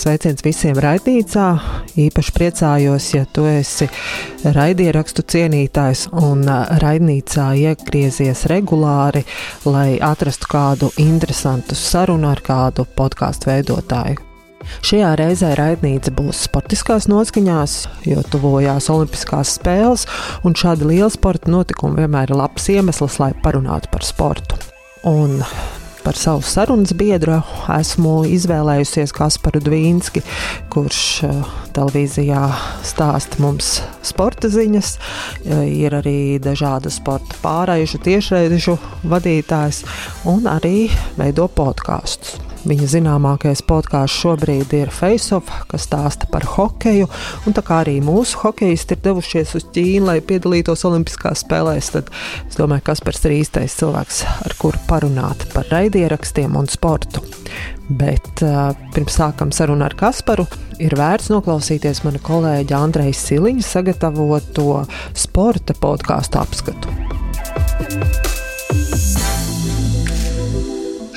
Sveiciens visiem raidījumā. Īpaši priecājos, ja tu esi raidierakstu cienītājs un raidījumā iegriezies regulāri, lai atrastu kādu interesantu sarunu ar kādu podkāstu veidotāju. Šajā reizē raidnīca būs sportiskās noskaņās, jo tuvojās Olimpiskās spēles, un šādi liela sporta notikumi vienmēr ir labs iemesls, lai parunātu par sportu. Un par savu sarunas biedru esmu izvēlējusies Kasparu Dvīnski, kurš uh, televīzijā stāsta mums sporta ziņas, uh, ir arī dažādu sporta pārējušu, tiešraižu vadītājs un arī veido podkāstus. Viņa zināmākais podkāsts šobrīd ir Faceoff, kas stāsta par hokeju. Un tā kā arī mūsu hokeisti ir devušies uz Ķīnu, lai piedalītos Olimpiskās spēlēs, tad es domāju, ka Kaspars ir īstais cilvēks, ar kuru parunāt par raidierakstiem un sportu. Bet uh, pirms sākam sarunu ar Kasparu, ir vērts noklausīties mana kolēģa Andreja Siliņa sagatavoto sporta podkāstu apskatu.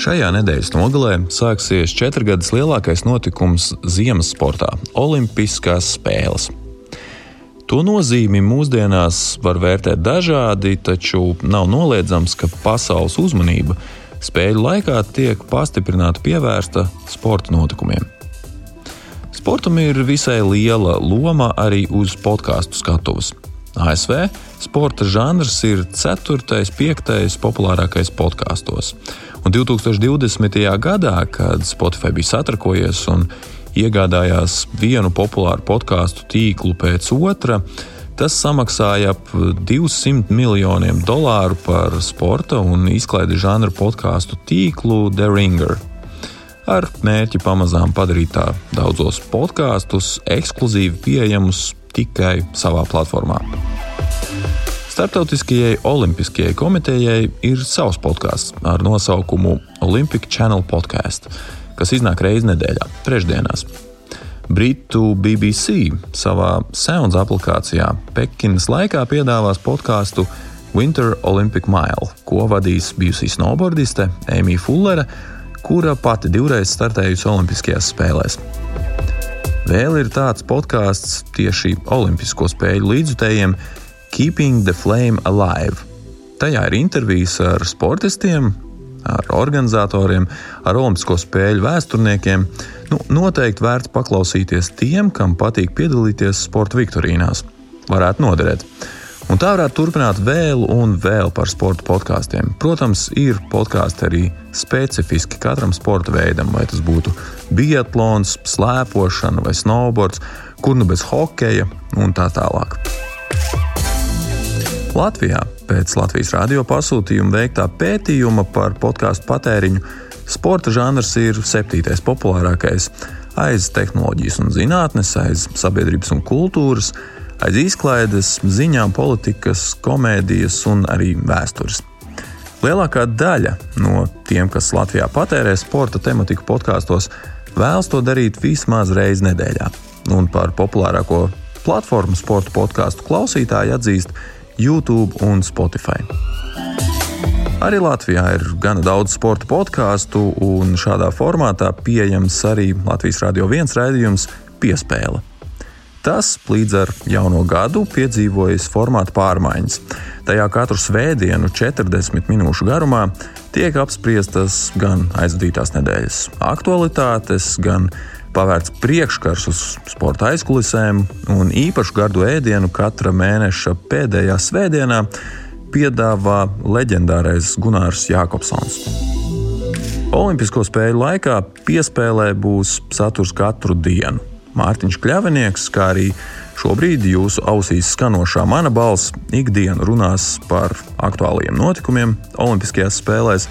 Šajā nedēļas nogalē sāksies četrgadus lielākais notikums ziemas sportā - Olimpiskās spēles. To nozīmi mūsdienās var vērtēt dažādi, taču nav noliedzams, ka pasaules uzmanība spēļu laikā tiek pastiprināti pievērsta sporta notikumiem. Sportam ir visai liela loma arī uz podkāstu skatuves. ASV sporta žanrs ir 4. un 5. populārākais podkāstos. Un 2020. gadā, kad Spotify bija satrakojies un iegādājās vienu populāru podkāstu tīklu pēc otra, tas samaksāja ap 200 miljoniem dolāru par sporta un izklaides žanra podkāstu tīklu The Ringer. Ar mērķi pamazām padarīt tā daudzos podkāstus ekskluzīvi pieejamus tikai savā platformā. Startautiskajai Olimpiskajai komitejai ir savs podkāsts ar nosaukumu Olympic Channel Podcast, kas iznāk reizi nedēļā, trešdienās. Britu BBC savā Sounds aplikācijā Pekinas laikā piedāvās podkāstu Winter Olympic Mile, ko vadīs bijusī snowboardiste Emīļa Fullere, kura pati divreiz startējusi Olimpiskajās spēlēs. Vēl ir tāds podkāsts tieši Olimpisko spēļu līdzutējiem, Keeping the Flame Alive. Tajā ir intervijas ar sportistiem, ar organizatoriem, ar Olimpisko spēļu vēsturniekiem. Nu, noteikti vērts paklausīties tiem, kam patīk piedalīties sporta viktorīnās. Varētu noderēt. Un tā varētu turpināt vēl un vēl par sporta podkāstiem. Protams, ir podkāsti arī specifiski katram sporta veidam, vai tas būtu biatlons, slēpošana vai snowboards, kur nu bez hokeja un tā tālāk. Latvijā pēc Latvijas radio pasūtījuma veiktā pētījuma par podkāstu patēriņu sporta žanrs ir septītais populārākais aiz tehnoloģijas un zinātnes, aiz sabiedrības un kultūras, aiz izklaides, ziņām, politikas, komēdijas un arī vēstures. Lielākā daļa no tiem, kas Latvijā patērē sporta tematiku podkāstos, vēlas to darīt vismaz reizi nedēļā. Un par populārāko platformu sporta podkāstu klausītāji atzīst, YouTube un Spotify. Arī Latvijā ir gana daudz sporta podkāstu, un šādā formātā pieejams arī Latvijas Rādio 1 raidījums Piespēle. Tas līdz ar jauno gadu piedzīvojas formāta pārmaiņas. Tajā katru svētdienu, 40 minūšu garumā, tiek apspriestas gan aizvadītās nedēļas aktualitātes, gan pavērts priekškars uz sporta aizkulisēm, un īpašu gardu ēdienu katra mēneša pēdējā svētdienā piedāvā leģendārais Gunārs Jākopsons. Olimpisko spēļu laikā piespēlē būs saturs katru dienu. Mārtiņš Kļavinieks, kā arī šobrīd jūsu ausīs skanošā mana balss, ikdienu runās par aktuāliem notikumiem Olimpiskajās spēlēs,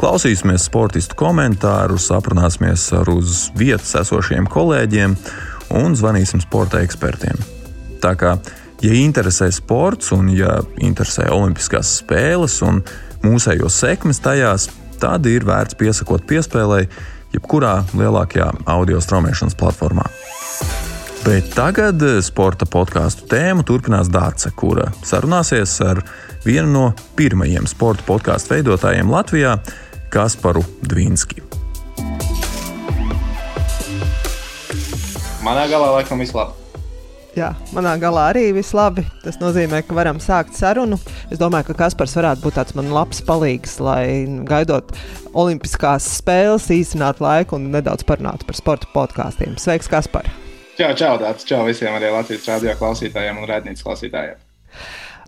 Klausīsimies sportistu komentārus, aprunāsimies ar uz vietas esošiem kolēģiem un zvanīsim sporta ekspertiem. Tā kā, ja interesē sports un ja interesē Olimpiskās spēles un mūsējo sekmes tajās, tad ir vērts piesakot piespēlēji jebkurā lielākajā audio straumēšanas platformā. Bet tagad sporta podkāstu tēmu turpinās Dārsa, kura sarunāsies ar vienu no pirmajiem sporta podkāstu veidotājiem Latvijā Kasparu Dvīnski. Manā galā laikam viss labi. Jā, manā galā arī viss labi. Tas nozīmē, ka varam sākt sarunu. Es domāju, ka Kaspars varētu būt tāds man labs palīgs, lai gaidot Olimpiskās spēles, īstenātu laiku un nedaudz parunātu par sporta podkāstiem. Sveiks, Kaspar! Čau, čau, tāds čau visiem arī Latvijas radio klausītājiem un redzības klausītājiem!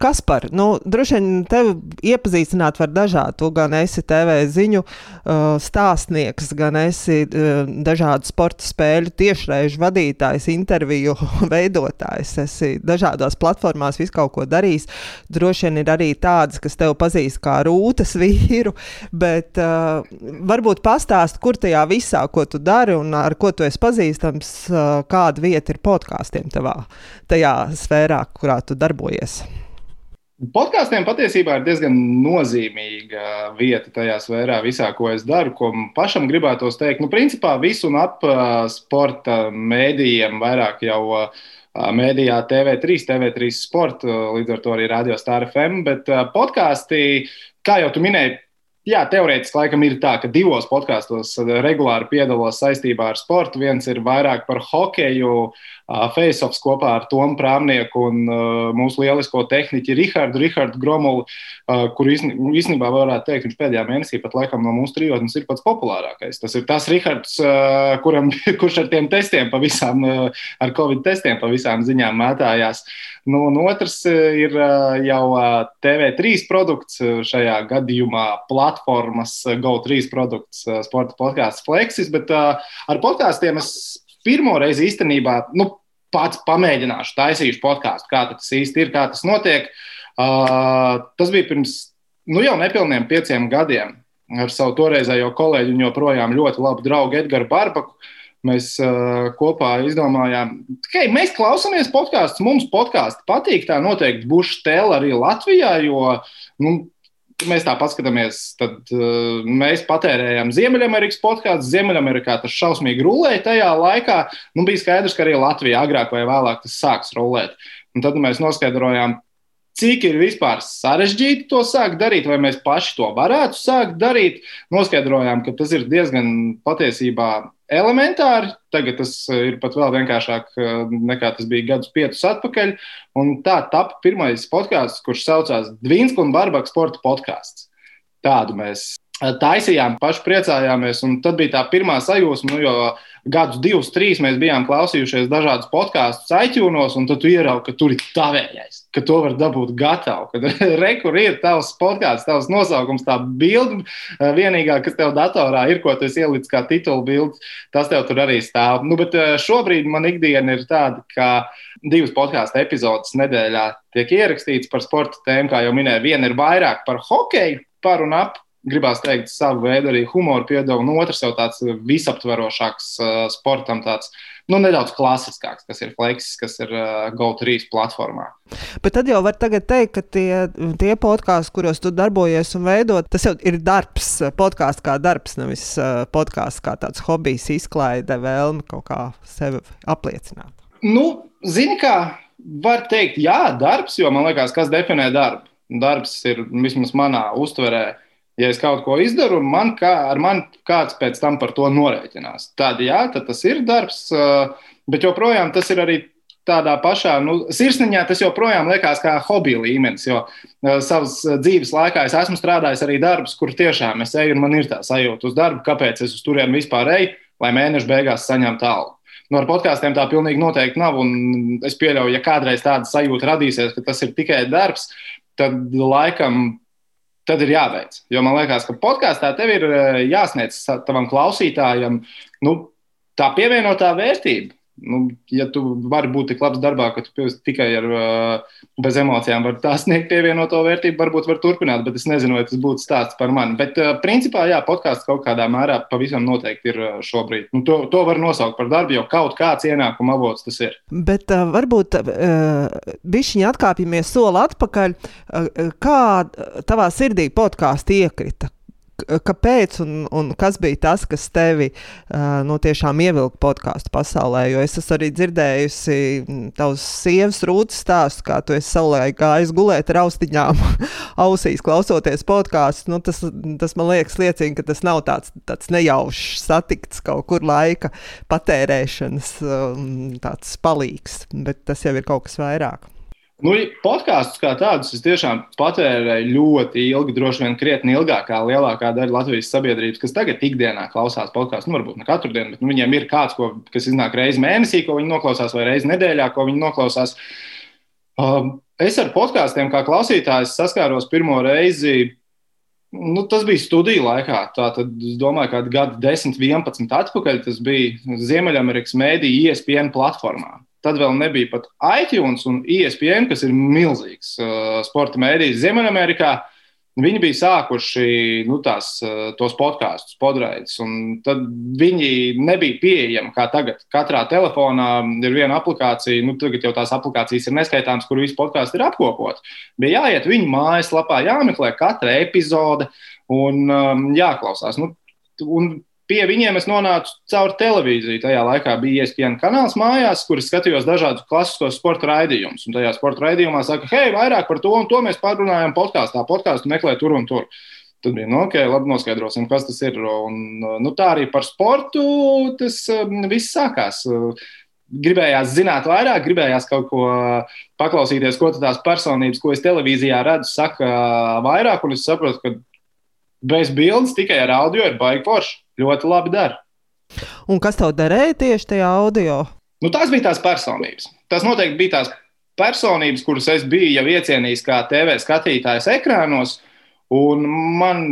Kas par? Nu, droši vien tevi iepazīstināt var dažādi. Tu gan esi TV ziņu uh, stāstnieks, gan esi uh, dažādu sporta spēļu tiešraižu vadītājs, interviju veidotājs. Esi dažādās platformās visu kaut ko darījis. Droši vien ir arī tādas, kas tev pazīst kā rūtas vīru, bet uh, varbūt pastāst, kur tajā visā, ko tu dari un ar ko tu esi pazīstams, uh, kāda vieta ir podkāstiem tavā tajā sfērā, kurā tu darbojies. Podkāstiem patiesībā ir diezgan nozīmīga vieta tajā sfērā, visā, ko es daru. Ko pašam gribētos teikt, nu, principā visu un ap sporta mēdījiem, vairāk jau mēdījā TV3, TV3 sporta, līdz ar to arī Radio Star FM. Bet podkāstī, kā jau tu minēji, Jā, teorētiski laikam ir tā, ka divos podkāstos regulāri piedalos saistībā ar sportu. Viens ir vairāk par hokeju, Faceoffs kopā ar Tomu Prāmnieku un mūsu lielisko tehniķi Rihardu, Rihardu Gromulu, kur īstenībā varētu teikt, viņš pēdējā mēnesī pat laikam no mūsu trijotnes ir pats populārākais. Tas ir tas Rihards, kuram, kurš ar tiem testiem pavisam, ar Covid testiem pavisam ziņām mētājās. Nu, un otrs ir jau TV3 produkts šajā gadījumā platformas GO3 produkts, sporta podkāsts Flexis, bet ar podkāstiem es pirmo reizi īstenībā nu, pats pamēģināšu, taisīšu podkāstu, kā tas īsti ir, kā tas notiek. Tas bija pirms nu, jau nepilniem pieciem gadiem ar savu toreizējo kolēģi un joprojām ļoti labu draugu Edgars Barbaku. Mēs uh, kopā izdomājām, ka hey, mēs klausāmies podkāstus, mums podkāsts patīk. Tā noteikti būs stēla arī Latvijā, jo nu, mēs tā paskatāmies, tad uh, mēs patērējām Ziemeļamerikas podkāstu. Ziemeļamerikā tas šausmīgi rulēja tajā laikā. Nu, bija skaidrs, ka arī Latvijā agrāk vai vēlāk tas sāks rulēt. Un tad mēs noskaidrojām, cik ir vispār sarežģīti to sākt darīt, vai mēs paši to varētu sākt darīt. Noskaidrojām, ka tas ir diezgan patiesībā elementāri. Tagad tas ir pat vēl vienkāršāk nekā tas bija gadus piecus atpakaļ. Un tā tapa pirmais podkāsts, kurš saucās Dvīnska un Barbaka sporta podkāsts. Tādu mēs taisījām, paši priecājāmies. Un tad bija tā pirmā sajūsma, nu, jo gadus, divus, trīs mēs bijām klausījušies dažādus podkāstus, aicūnos, un tad tu ieraugi, ka tur ir tavējais, ka to var dabūt gatavu. Kad rekur ir tavs podkāsts, tavs nosaukums, tā bilde, vienīgā, kas tev datorā ir, ko tu ielicis kā titulu bildi, tas tev tur arī stāv. Nu, bet šobrīd man ikdiena ir tāda, ka divas podkāstu epizodes nedēļā tiek ierakstīts par sporta tēmu, kā jau minēju. Viena ir vairāk par hokeju, par un ap gribās teikt, savu veidu arī humoru piedevu, un otrs jau tāds visaptverošāks uh, sportam, tāds nu, nedaudz klasiskāks, kas ir Flexis, kas ir uh, GO3 platformā. Bet tad jau var teikt, ka tie, tie podkāsti, kuros tu darbojies un veidot, tas jau ir darbs, podkāsts kā darbs, nevis uh, podkāsts kā tāds hobijs, izklaide, vēlme kaut kā sevi apliecināt. Nu, zini, kā var teikt, jā, darbs, jo man liekas, kas definē darbu. Darbs ir vismaz manā uztverē Ja es kaut ko izdaru, man kā, ar mani kāds pēc tam par to norēķinās. Tad, jā, tad tas ir darbs, bet joprojām tas ir arī tādā pašā nu, sirsniņā, tas joprojām liekas kā hobija līmenis. Jo uh, savas dzīves laikā es esmu strādājis arī darbus, kur tiešām es eju un man ir tā sajūta uz darbu, kāpēc es uz turieni vispār eju, lai mēneša beigās saņemtu algu. Nu, ar podkāstiem tā pilnīgi noteikti nav. Es pieļauju, ja kādreiz tāda sajūta radīsies, ka tas ir tikai darbs, tad laikam tad ir jāveic. Jo man liekas, ka podkāstā tev ir eh, jāsniedz tavam klausītājam nu, tā pievienotā vērtība. Nu, ja tu vari būt tik labs darbā, ka tu tikai ar, bez emocijām vari tā sniegt pievienoto vērtību, varbūt var turpināt, bet es nezinu, vai tas būtu stāsts par mani. Bet, principā, jā, podkāsts kaut kādā mērā pavisam noteikti ir šobrīd. Nu, to, to var nosaukt par darbu, jo kaut kāds ienākuma avots tas ir. Bet uh, varbūt uh, bišķiņi atkāpjamies soli atpakaļ. Uh, kā tavā sirdī podkāsts iekrita? Kāpēc un, un kas bija tas, kas tevi uh, no tiešām ievilka podkāstu pasaulē? Jo es esmu arī dzirdējusi tavas sievas rūtas stāstu, kā tu esi savulaik gājis gulēt ar austiņām, ausīs klausoties podkāstu. Nu, tas, tas man liekas, liecina, ka tas nav tāds, tāds nejaušs satikts kaut kur laika patērēšanas um, palīgs, bet tas jau ir kaut kas vairāk. Nu, Podkāstus kā tādus es tiešām patērēju ļoti ilgi, droši vien krietni ilgāk kā lielākā daļa Latvijas sabiedrības, kas tagad ikdienā klausās podkāstus. Nu, varbūt ne katru dienu, bet nu, viņiem ir kāds, ko, kas iznāk reizi mēnesī, ko viņi noklausās, vai reizi nedēļā, ko viņi noklausās. Uh, es ar podkāstiem kā klausītājs saskāros pirmo reizi. Nu, tas bija studiju laikā. Tātad, es domāju, ka gadu 10, 11 atpakaļ tas bija Ziemeļamerikas mēdīņu ESPN platformā. Tad vēl nebija pat iTunes un ESPN, kas ir milzīgs uh, sporta mēdījis Ziemeļamerikā. Viņi bija sākuši nu, tās, uh, tos podkāstus, podraidus, un tad viņi nebija pieejami kā tagad. Katrā telefonā ir viena aplikācija, nu, tagad jau tās aplikācijas ir neskaitāmas, kur visi podkāsti ir apkopoti. Bija jāiet viņu mājaslapā, jāmeklē katra epizode un um, jāklausās. Nu, un Pie viņiem es nonācu caur televīziju. Tajā laikā bija ESPN kanāls mājās, kur skatījos dažādus klasiskos sporta raidījumus. Un tajā sporta raidījumā saka, hei, vairāk par to un to mēs pārrunājam podkāstā. Podkāstu meklē tur un tur. Tad bija, nu, ok, labi, noskaidrosim, kas tas ir. Un, nu, tā arī par sportu tas um, viss sākās. Gribējās zināt vairāk, gribējās kaut ko paklausīties, ko tās personības, ko es televīzijā redzu, saka vairāk. Un es saprotu, ka bez bildes, tikai ar audio ir baigi forši ļoti labi dara. Un kas tev derēja tieši tajā audio? Nu, tās bija tās personības. Tas noteikti bija tās personības, kuras es biju jau iecienījis kā TV skatītājs ekrānos. Un man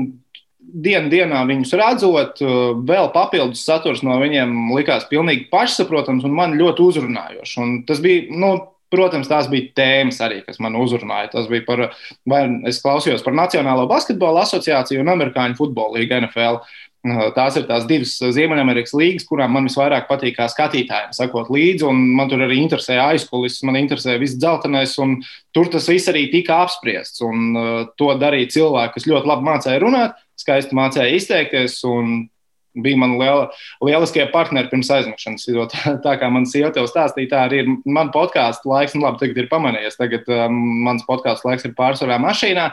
dienu dienā viņus redzot, vēl papildus saturs no viņiem likās pilnīgi pašsaprotams un man ļoti uzrunājošs. Un tas bija, nu, protams, tās bija tēmas arī, kas man uzrunāja. Tas bija par, vai es klausījos par Nacionālo basketbola asociāciju un Amerikāņu futbola līgu NFL. Tās ir tās divas Ziemeļamerikas līnijas, kurām man visvairāk patīk kā skatītājiem, sakot līdzi. Man tur arī interesē aizkulis, man interesē viss dzeltenais, un tur tas viss arī tika apspriests. Un, uh, to darīja cilvēki, kas ļoti labi mācīja runāt, skaisti mācīja izteikties. Bija man liela, lieliskie partneri pirms aizmigšanas. Tā, tā kā man sieva tev stāstīja, tā arī ir man podkāstu laiks. Nu, labi, tagad ir pamanījies, tagad um, mans podkāstu laiks ir pārsvarā mašīnā,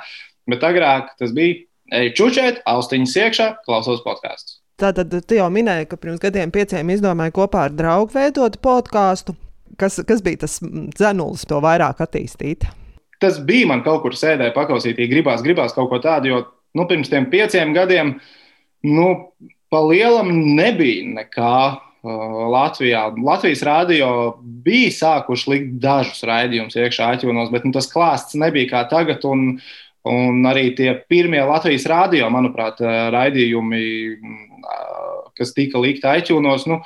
bet agrāk tas bija eju čučēt, austiņas iekšā, klausos podkāstus. Tātad tu jau minēji, ka pirms gadiem pieciem izdomāji kopā ar draugu veidot podkāstu. Kas, kas bija tas dzenulis, to vairāk attīstīt? Tas bija man kaut kur sēdē, paklausīt, ja gribās, gribās kaut ko tādu, jo nu, pirms tam pieciem gadiem nu, pa lielam nebija nekā. Latvijā. Latvijas rādio bija sākuši likt dažus raidījumus iekšā aķūnos, bet nu, tas klāsts nebija kā tagad. Un, Un arī tie pirmie Latvijas rādio, manuprāt, raidījumi, kas tika likti aiķūnos, nu,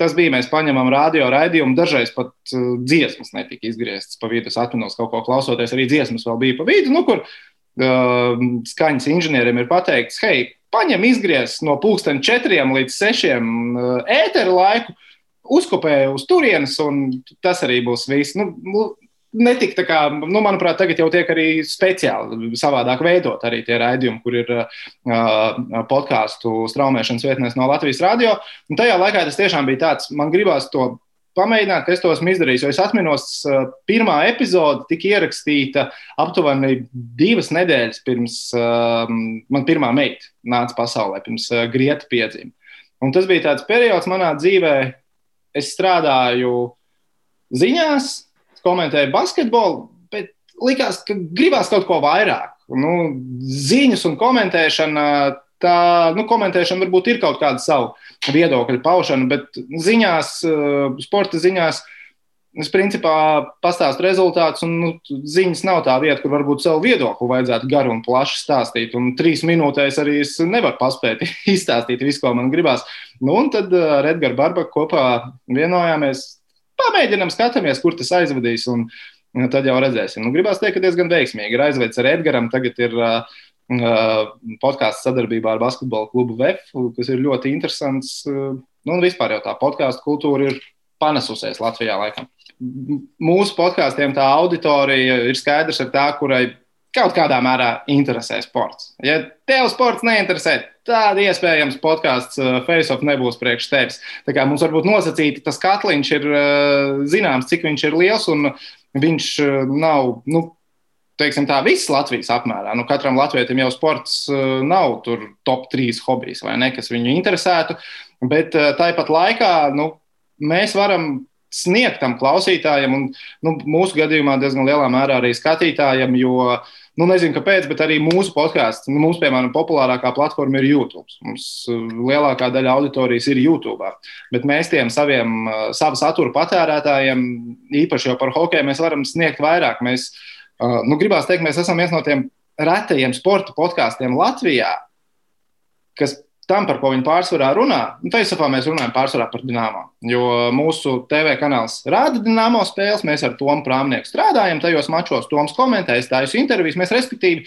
tas bija, mēs paņemam radio raidījumu, dažreiz pat dziesmas netika izgrieztas pa vidu. Es atminos kaut ko klausoties, arī dziesmas vēl bija pa vidu, nu, kur uh, skaņas inženieriem ir pateikts, hei, paņem izgriez no pulksten četriem līdz sešiem uh, ēteru laiku, uzkopēju uz turienes, un tas arī būs viss. Nu, netika tā kā, nu, manuprāt, tagad jau tiek arī speciāli savādāk veidot arī tie raidījumi, kur ir uh, podkāstu straumēšanas vietnēs no Latvijas radio. Un tajā laikā tas tiešām bija tāds, man gribās to pamēģināt, es to esmu izdarījis. Jo es atceros, uh, pirmā epizode tika ierakstīta aptuveni divas nedēļas pirms uh, man pirmā meita nāca pasaulē, pirms uh, grieta piedzima. Un tas bija tāds periods manā dzīvē, es strādāju ziņās, komentēju basketbolu, bet likās, ka gribās kaut ko vairāk. Nu, ziņas un komentēšana, tā nu, komentēšana varbūt ir kaut kāda savu viedokļu paušana, bet ziņās, eh, sporta ziņās. Es principā pastāstu rezultātus, un nu, ziņas nav tā vieta, kur varbūt savu viedokli vajadzētu garu un plaši stāstīt. Un trīs minūtēs arī es nevaru paspēt izstāstīt visu, ko man gribās. Nu, un tad ar Edgars Barbaku kopā vienojāmies pamēģinām, skatāmies, kur tas aizvedīs. Un, un tad jau redzēsim. Nu, gribās teikt, ka diezgan veiksmīgi ir aizvedis ar Edgars. Tagad ir uh, podkāsts sadarbībā ar basketbola klubu VF, kas ir ļoti interesants. Uh, nu, vispār jau tā podkāstu kultūra ir panesusies Latvijā laikam. Mūsu podkāstiem tā auditorija ir skaidrs ar tā, kurai kaut kādā mērā interesē sports. Ja tev sports neinteresē, tad iespējams podkāsts uh, Face-Off nebūs priekš tevis. Tā kā mums varbūt nosacīti tas katliņš ir uh, zināms, cik viņš ir liels, un viņš uh, nav. Nu, Teiksim tā, visas Latvijas apmērā. Nu, katram latvijam jau sports nav tur top 3 hobijs vai ne, kas viņu interesētu. Bet tāpat laikā nu, mēs varam sniegt tam klausītājam, un nu, mūsu gadījumā diezgan lielā mērā arī skatītājam, jo Nu, nezinu, kāpēc, bet arī mūsu podkāsts, nu, mums, piemēram, populārākā platforma ir YouTube. Mums uh, lielākā daļa auditorijas ir YouTube. Bet mēs tiem saviem, savu satura patērētājiem, īpaši jau par hokeju, mēs varam sniegt vairāk. Mēs, uh, nu, gribās teikt, mēs esam viens no tiem retajiem sporta podkāstiem Latvijā, kas tam, par ko viņi pārsvarā runā, nu, Taisafā mēs runājam pārsvarā par Dienāmo. Jo mūsu TV kanāls rāda Dienāmo spēles, mēs ar Tomu Prāmnieku strādājam tajos mačos, Toms komentē, stājas intervijas. Mēs, respektīvi,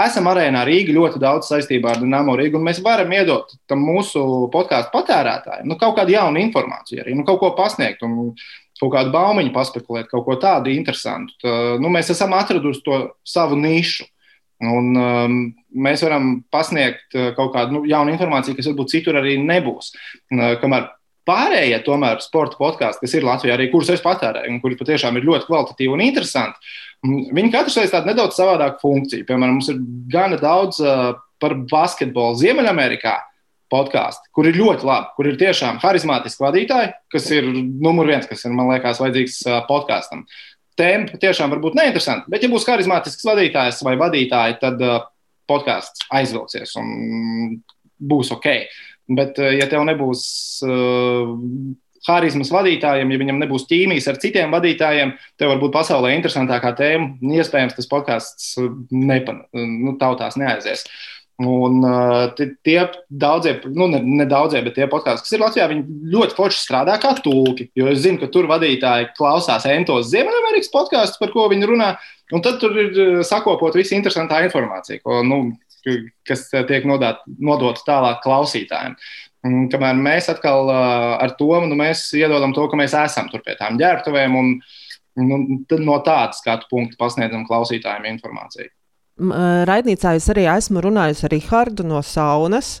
esam arēnā Rīga ļoti daudz saistībā ar Dienāmo Rīgu, un mēs varam iedot tam mūsu podkāstu patērētājiem nu, kaut kādu jaunu informāciju, arī nu, kaut ko pasniegt. Un, Kaut kādu baumiņu paspekulēt, kaut ko tādu interesantu. Tā, nu, mēs esam atraduši to savu nišu. Un, um, mēs varam pasniegt uh, kaut kādu nu, jaunu informāciju, kas varbūt citur arī nebūs. Uh, kamēr pārējie, tomēr, sporta podkāsti, kas ir Latvijā, arī kurus es patērēju, un kuri patiešām ir ļoti kvalitatīvi un interesanti, viņi katrs veids tādu nedaudz savādāku funkciju. Piemēram, mums ir gana daudz uh, par basketbolu Ziemeļamerikā podkāstu, kur ir ļoti labi, kur ir tiešām harizmātiski vadītāji, kas ir numur viens, kas ir, man liekas, vajadzīgs podkāstam tēma tiešām var būt neinteresanta, bet, ja būs harizmātisks vadītājs vai vadītāji, tad podkāsts aizvilksies un būs ok. Bet, ja tev nebūs uh, harizmas vadītājiem, ja viņam nebūs ķīmijas ar citiem vadītājiem, tev var būt pasaulē interesantākā tēma. Iespējams, tas podkāsts nepan, nu, tautās neaizies. Uh, Un tie daudzie, nu, ne, ne daudzie, bet tie podkāsti, kas ir Latvijā, viņi ļoti forši strādā kā tūki. Jo es zinu, ka tur vadītāji klausās entos Ziemeļamerikas podkāstus, par ko viņi runā. Un tad tur ir sakopot visa interesantā informācija, ko, nu, kas tiek nodot, nodota tālāk klausītājiem. Un, kamēr mēs atkal ar to nu, iedodam to, ka mēs esam tur pie tām ģērbtuvēm un nu, no tādas skatu punkta pasniedzam klausītājiem informāciju. Raidnīcā es arī esmu runājusi ar Rihardu no Saunas,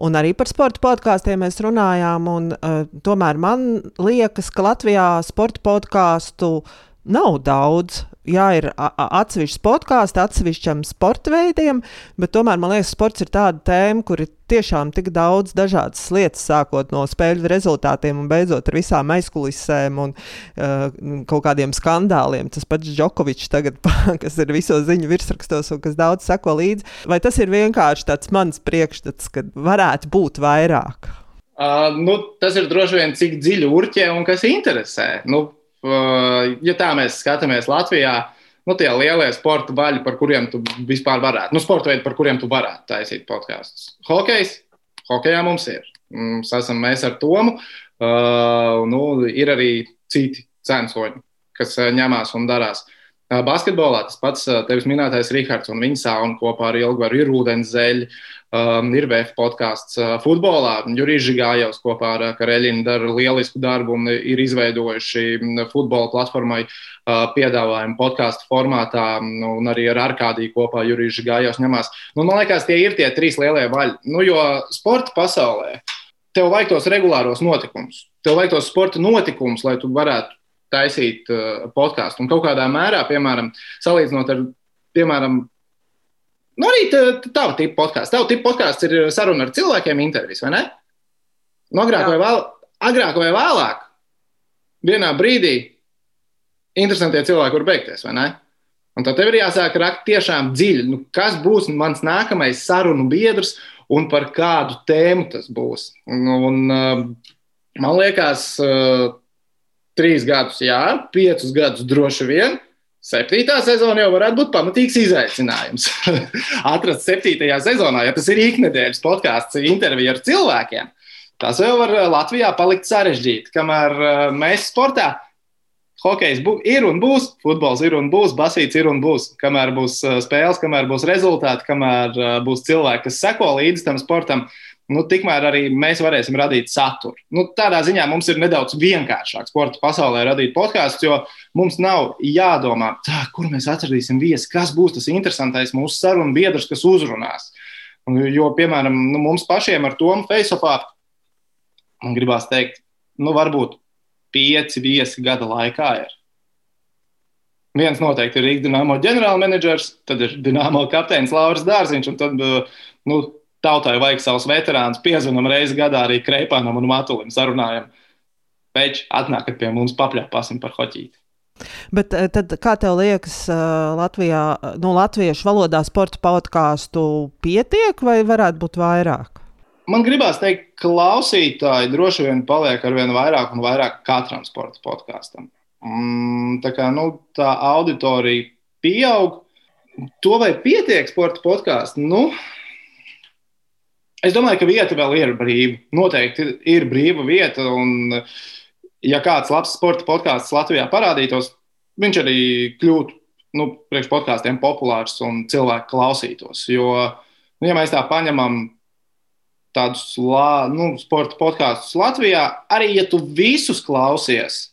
un arī par sporta podkāstiem mēs runājām. Un, uh, tomēr man liekas, ka Latvijā sporta podkāstu nav daudz jā, ir atsevišķs podkāsts atsevišķam sporta veidiem, bet tomēr man liekas, sports ir tāda tēma, kur ir tiešām tik daudz dažādas lietas, sākot no spēļu rezultātiem un beidzot ar visām aizkulisēm un uh, kaut kādiem skandāliem. Tas pats Džokovičs tagad, kas ir visos ziņu virsrakstos un kas daudz sako līdzi. Vai tas ir vienkārši tāds mans priekšstats, ka varētu būt vairāk? Uh, nu, tas ir droši vien, cik dziļi urķē un kas interesē. Nu, ja tā mēs skatāmies Latvijā, nu, tie lielie sporta baļi, par kuriem tu vispār varētu, nu, sporta veidi, par kuriem tu varētu taisīt podkāstus. Hokejs, hokejā mums ir. Mums esam mēs ar Tomu. Uh, nu, ir arī citi censoņi, kas ņemās un darās. Uh, basketbolā tas pats tevis minētais Rihards un viņa sauna kopā ar Ilgvaru ir ūdens zeļi. Um, ir VF podkāsts futbolā. Jurijs Žigājovs kopā ar Kareļinu dara lielisku darbu un ir izveidojuši futbola platformai uh, piedāvājumu podkāstu formātā, un arī ar Arkādiju kopā Jurijs Žigājovs ņemās. Nu, man liekas, tie ir tie trīs lielie vaļi. Nu, jo sporta pasaulē tev vajag tos regulāros notikumus, tev vajag tos sporta notikumus, lai tu varētu taisīt uh, podkāstu. Un kaut kādā mērā, piemēram, salīdzinot ar, piemēram, Nu, arī tāda tipa podkāsts. Tava tipa podkāsts ir saruna ar cilvēkiem, intervijas, vai ne? Nu, agrāk, vai vēl, agrāk vai vēlāk, vienā brīdī interesantie cilvēki var beigties, vai ne? Un tad tev ir jāsāk rakt tiešām dziļi, nu, kas būs mans nākamais sarunu biedrs un par kādu tēmu tas būs. Un, un, uh, man liekas, uh, trīs gadus, jā, piecus gadus droši vien Septītā sezona jau varētu būt pamatīgs izaicinājums. Atrast septītajā sezonā, ja tas ir iknedēļas podkāsts, intervija ar cilvēkiem, tas jau var eh, Latvijā palikt sarežģīti. Kamēr eh, mēs sportā, hokejs ir un būs, futbols ir un būs, basīts ir un būs. Kamēr būs eh, spēles, kamēr būs rezultāti, kamēr būs cilvēki, kas seko līdzi tam sportam, nu, tikmēr arī mēs varēsim radīt saturu. Nu, tādā ziņā mums ir nedaudz vienkāršāk sporta pasaulē radīt podkāstus, jo mums nav jādomā, tā, kur mēs atradīsim viesi, kas būs tas interesantais mūsu sarunu biedrs, kas uzrunās. Jo, piemēram, nu, mums pašiem ar Tomu Faceopā, man gribās teikt, nu, varbūt pieci viesi gada laikā ir. Viens noteikti ir Rīgas dīnāmo ģenerālmenedžers, tad ir dīnāmo kapteinis Lauris Dārziņš, un tad nu, tautai vajag savus veterānus, piezvanām reizi gadā arī Kreipānam un Matulim sarunājam. Pēc atnākat pie mums, papļāpāsim par hoķīti. Bet eh, tad, kā tev liekas, eh, Latvijā, nu, latviešu valodā sporta podkāstu pietiek vai varētu būt vairāk? Man gribās teikt, ka klausītāji droši vien paliek ar vien vairāk un vairāk katram sporta podkāstam. Mm, tā kā nu, tā auditorija pieaug, to vai pietiek sporta podkāstu? Nu, Es domāju, ka vieta vēl ir brīva. Noteikti ir brīva vieta. Un, ja kāds labs sporta podkāsts Latvijā parādītos, viņš arī kļūtu nu, priekš podkāstiem populārs un cilvēki klausītos. Jo, nu, ja mēs tā paņemam tādus la, nu, sporta podkāstus Latvijā, arī ja tu visus klausies,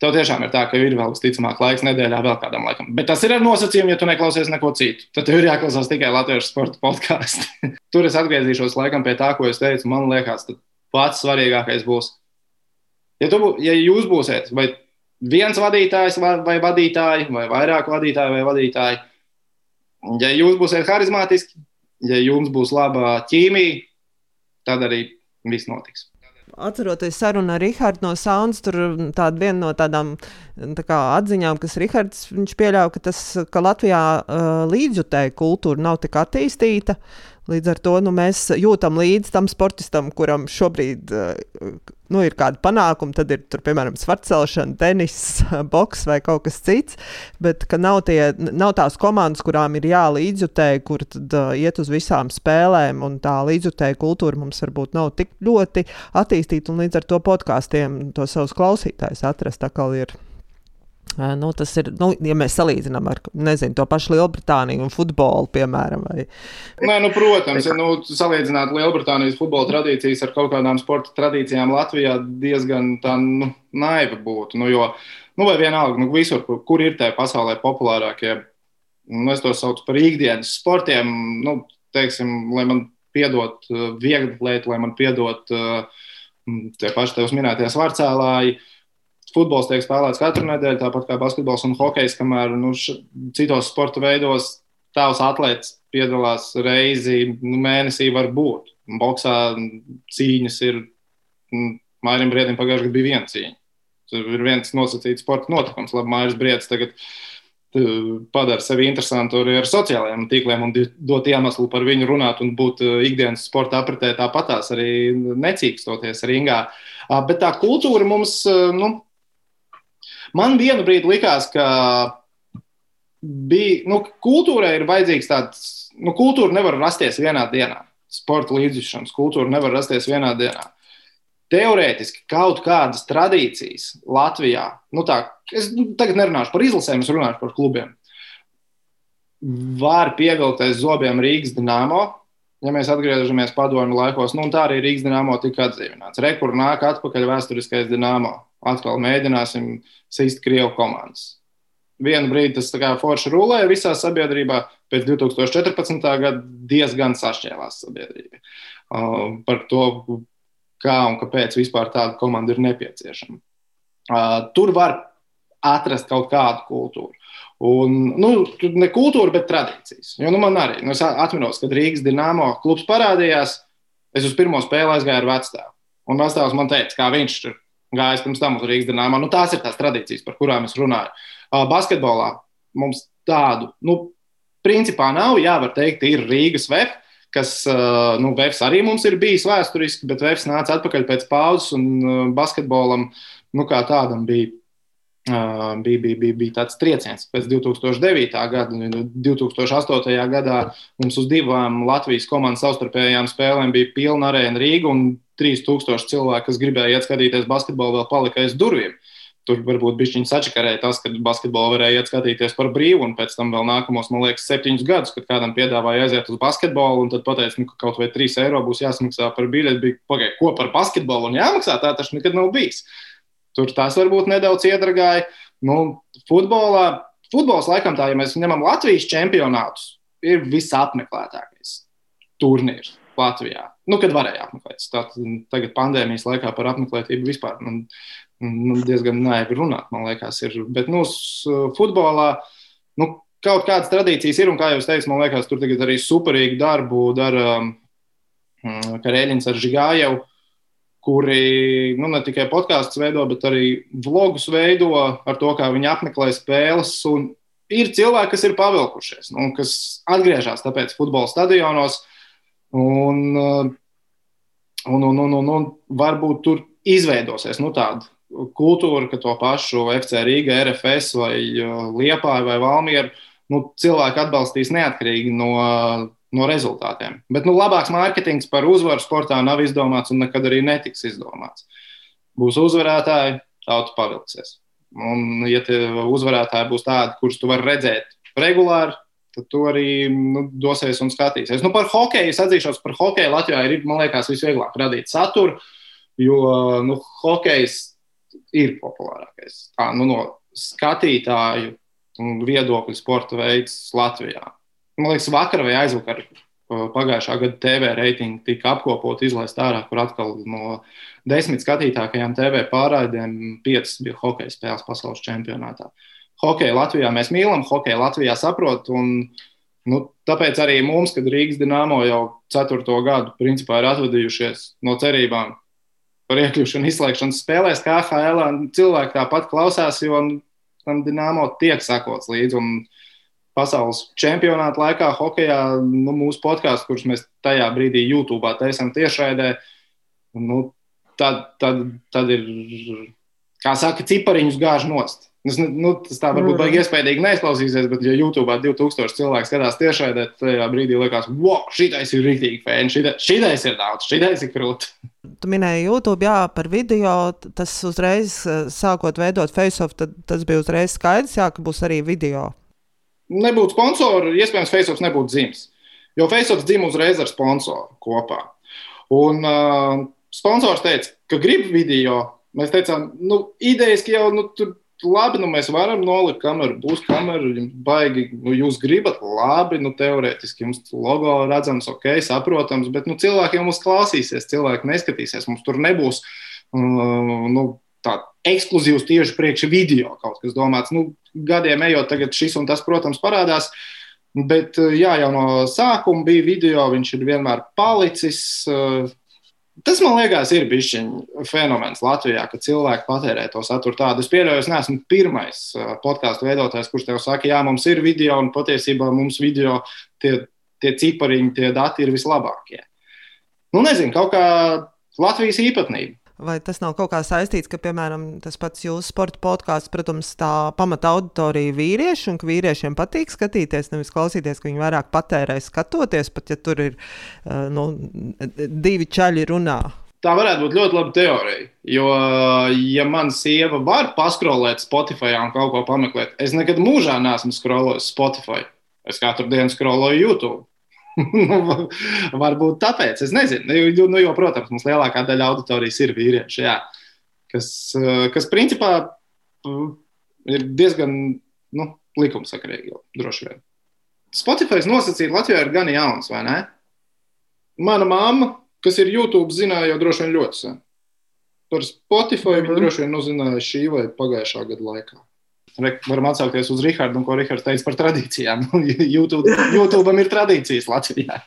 Tev tiešām ir tā, ka ir vēl visticamāk laiks nedēļā vēl kādam laikam. Bet tas ir ar nosacījumu, ja tu neklausies neko citu. Tad tev ir jāklausās tikai latviešu sporta podkāstu. Tur es atgriezīšos laikam pie tā, ko es teicu. Man liekas, pats svarīgākais būs. Ja, tu, ja jūs būsiet vai viens vadītājs vai vadītāji, vai vairāk vadītāji vai vadītāji, ja jūs būsiet harizmātiski, ja jums būs laba ķīmija, tad arī viss notiks. Atceroties sarunu ar Rahardu no Sounds, tur tāda viena no tādām tā kā, atziņām, kas Rahards pieļāva, ka, tas, ka Latvijā uh, līdzjutēja kultūra nav tik attīstīta. Uh, Līdz ar to nu, mēs jūtam līdzi tam sportistam, kuram šobrīd uh, nu, ir kāda panākuma. Tad ir tur, piemēram, svarcelšana, tenis, boks vai kaut kas cits. Bet nav, tie, nav tās komandas, kurām ir jālīdzjutēji, kur tad, uh, iet uz visām spēlēm. Un tā līdzjutēja kultūra mums varbūt nav tik ļoti attīstīta. Līdz ar to podkāstiem to savus klausītājus atrast atkal ir Nu, tas ir, nu, ja mēs salīdzinām ar nezinu, to pašu Lielbritāniju un futbolu, piemēram. Vai... Nē, nu, protams, ja nu, salīdzināt Lielbritānijas futbola tradīcijas ar kaut kādām sporta tradīcijām Latvijā diezgan tā nu, naiva būtu. Nu, jo, nu, vai vienalga, nu, visur, kur, kur ir tie pasaulē populārākie, nu, es to saucu par ikdienas sportiem, nu, teiksim, lai man piedot viegli lietu, lai man piedot tie paši tev minētie svārcēlāji futbols tiek spēlēts katru nedēļu, tāpat kā basketbols un hokejs, kamēr nu, š, citos sporta veidos tavs atlētājs piedalās reizi nu, mēnesī, var būt. Boksā cīņas ir, Mairim Briedim pagājušajā gadā bija viena cīņa. Tur ir viens nosacīts sporta notikums, labi, Mairis Briedis tagad padara sevi interesantu arī ar sociālajiem tīkliem un dot iemeslu par viņu runāt un būt ikdienas sporta apritē tāpatās arī necīkstoties ringā. Bet tā kultūra mums, nu, Man vienu brīdi likās, ka bija, nu, kultūrai ir vajadzīgs tāds, nu, kultūra nevar rasties vienā dienā. Sporta līdzjūšanas kultūra nevar rasties vienā dienā. Teorētiski kaut kādas tradīcijas Latvijā, nu tā, es nu, tagad nerunāšu par izlasēm, es runāšu par klubiem. Var pievilkt aiz zobiem Rīgas dīnāmo, ja mēs atgriežamies padomju laikos, nu, tā arī Rīgas dīnāmo tika atdzīvināts. Rekur nāk atpakaļ vēsturiskais dīnāmo atkal mēģināsim sīst Krievu komandas. Vienu brīdi tas forši rulēja visā sabiedrībā, pēc 2014. gada diezgan sašķēlās sabiedrība uh, par to, kā un kāpēc vispār tāda komanda ir nepieciešama. Uh, tur var atrast kaut kādu kultūru. Un, nu, ne kultūra, bet tradīcijas. Jo, nu, man arī, nu, es atceros, kad Rīgas dīnāmo klubs parādījās, es uz pirmo spēli aizgāju ar vecstāvu. Un vecstāvs man teica, kā viņš tur gājis pirms tam uz Rīgas dīnāmā. Nu, tās ir tās tradīcijas, par kurām es runāju. Uh, basketbolā mums tādu, nu, principā nav, jā, var teikt, ir Rīgas VF, kas, uh, nu, VFs arī mums ir bijis vēsturiski, bet VFs nāca atpakaļ pēc pauzes un uh, basketbolam, nu, kā tādam bija. Uh, bija, bija, bija, bija tāds trieciens pēc 2009. gada. 2008. gadā mums uz divām Latvijas komandas savstarpējām spēlēm bija pilna arēna Rīga un 3000 cilvēku, kas gribēja iet skatīties basketbolu, vēl palika aiz durvīm. Tur varbūt bija sačakarēja tas, ka basketbolu varēja iet skatīties par brīvu, un pēc tam vēl nākamos, man liekas, septiņus gadus, kad kādam piedāvāja aiziet uz basketbolu, un tad pateica, nu, ka kaut vai 3 eiro būs jāsamaksā par biļeti. Bija, pagaid, ko par basketbolu un jāmaksā, tā tas nekad nav bijis. Tur tas varbūt nedaudz iedragāja. Nu, futbolā, futbols laikam tā, ja mēs ņemam Latvijas čempionātus, ir visapmeklētākais turnīrs Latvijā. Nu, kad varēja apmeklēt. Tātad, tagad pandēmijas laikā par apmeklētību vispār man, man diezgan naivi runāt, man liekas. Ir. Bet nu, futbolā nu, kaut kādas tradīcijas ir, un kā jau teicu, man liekas, tur tagad arī superīgu darbu dara mm, Karēļins ar Žigājevu kuri nu, ne tikai podkāstus veido, bet arī vlogus veido ar to, kā viņi apmeklē spēles. Un ir cilvēki, kas ir pavilkušies, nu, kas atgriežas tāpēc futbola stadionos. Un, un, un, un, un, un varbūt tur izveidosies nu, tāda kultūra, ka to pašu FC Rīga, RFS vai Liepāja vai Valmiera nu, cilvēki atbalstīs neatkarīgi no no rezultātiem. Bet nu, labāks mārketings par uzvaru sportā nav izdomāts un nekad arī netiks izdomāts. Būs uzvarētāji, tauta pavilksies. Un, ja uzvarētāji būs tādi, kurus tu vari redzēt regulāri, tad tu arī nu, dosies un skatīsies. Nu, par hokeju es atzīšos, par hokeju Latvijā ir, man liekas, visvieglāk radīt saturu, jo nu, hokejs ir populārākais. Tā, nu, no skatītāju viedokļu sporta veids Latvijā. Man liekas, vakar vai aizvakar pagājušā gada TV reitingi tika apkopoti, izlaist ārā, kur atkal no desmit skatītākajām TV pārraidēm piecas bija hokeja spēles pasaules čempionātā. Hokeju Latvijā mēs mīlam, hokeju Latvijā saprot. Un, nu, tāpēc arī mums, kad Rīgas dīnāmo jau ceturto gadu principā ir atvadījušies no cerībām par iekļūšanu izslēgšanas spēlēs, kā HL, cilvēki tāpat klausās, jo tam dīnāmo tiek sakots līdzi. Pasaules čempionāta laikā hokeja, nu, mūsu podkāsts, kurus mēs tajā brīdī YouTube taisām tiešraidē, nu, tad, tad, tad ir, kā saka, cipariņus gāž nost. Es, nu, tas tā varbūt mm. baigi iespējīgi neizklausīsies, bet, ja YouTube 2000 cilvēku skatās tiešraidē, tad tajā brīdī liekas, wow, šitais ir rīktīgi fēni, šitais, šitais ir daudz, šitais ir krūti. Tu minēji YouTube, jā, par video. Tas uzreiz, sākot veidot face-off, tas bija uzreiz skaidrs, jā, ka būs arī video nebūtu sponsoru, iespējams, Facebook nebūtu dzimis. Jo Facebook dzimta uzreiz ar sponsoru kopā. Un uh, sponsors teica, ka grib video. Mēs teicām, nu, idejas, ka jau nu, tur labi, nu, mēs varam nolikt kameru, būs kamera, baigi, nu, jūs gribat, labi, nu, teorētiski jums logo redzams, ok, saprotams, bet nu, cilvēki jau mums klausīsies, cilvēki neskatīsies, mums tur nebūs. Uh, nu, tā ekskluzīvs tieši priekš video kaut kas domāts. Nu, gadiem ejot, tagad šis un tas, protams, parādās. Bet jā, jau no sākuma bija video, viņš ir vienmēr palicis. Tas man liekas, ir bijis fenomens Latvijā, ka cilvēki patērē to saturu tādu. Es pieļauju, es neesmu pirmais podkāstu veidotājs, kurš tev saka, jā, mums ir video, un patiesībā mums video tie, tie cipariņi, tie dati ir vislabākie. Nu, nezinu, kaut kā Latvijas īpatnība. Vai tas nav kaut kā saistīts, ka, piemēram, tas pats jūsu sporta podkāsts, protams, tā pamata auditorija vīrieši, un ka vīriešiem patīk skatīties, nevis klausīties, ka viņi vairāk patērē skatoties, pat ja tur ir nu, divi čaļi runā. Tā varētu būt ļoti laba teorija. Jo, ja mana sieva var paskrolēt Spotify un kaut ko pameklēt, es nekad mūžā neesmu skrolojis Spotify. Es katru dienu skroloju YouTube. nu, varbūt tāpēc, es nezinu. Nu, nu, jo, protams, mums lielākā daļa auditorijas ir vīrieši, jā, kas, kas principā ir diezgan nu, likumsakarīgi, droši vien. Spotify nosacīt Latvijā ir gan jauns, vai ne? Mana mamma, kas ir YouTube, zināja jau droši vien ļoti sen. Par Spotify mm -hmm. viņa mhm. droši vien uzzināja šī vai pagājušā gada laikā. Varam atsaukties uz Rahardu un ko Rahards teica par tradīcijām. YouTube, YouTube ir tradīcijas Latvijā.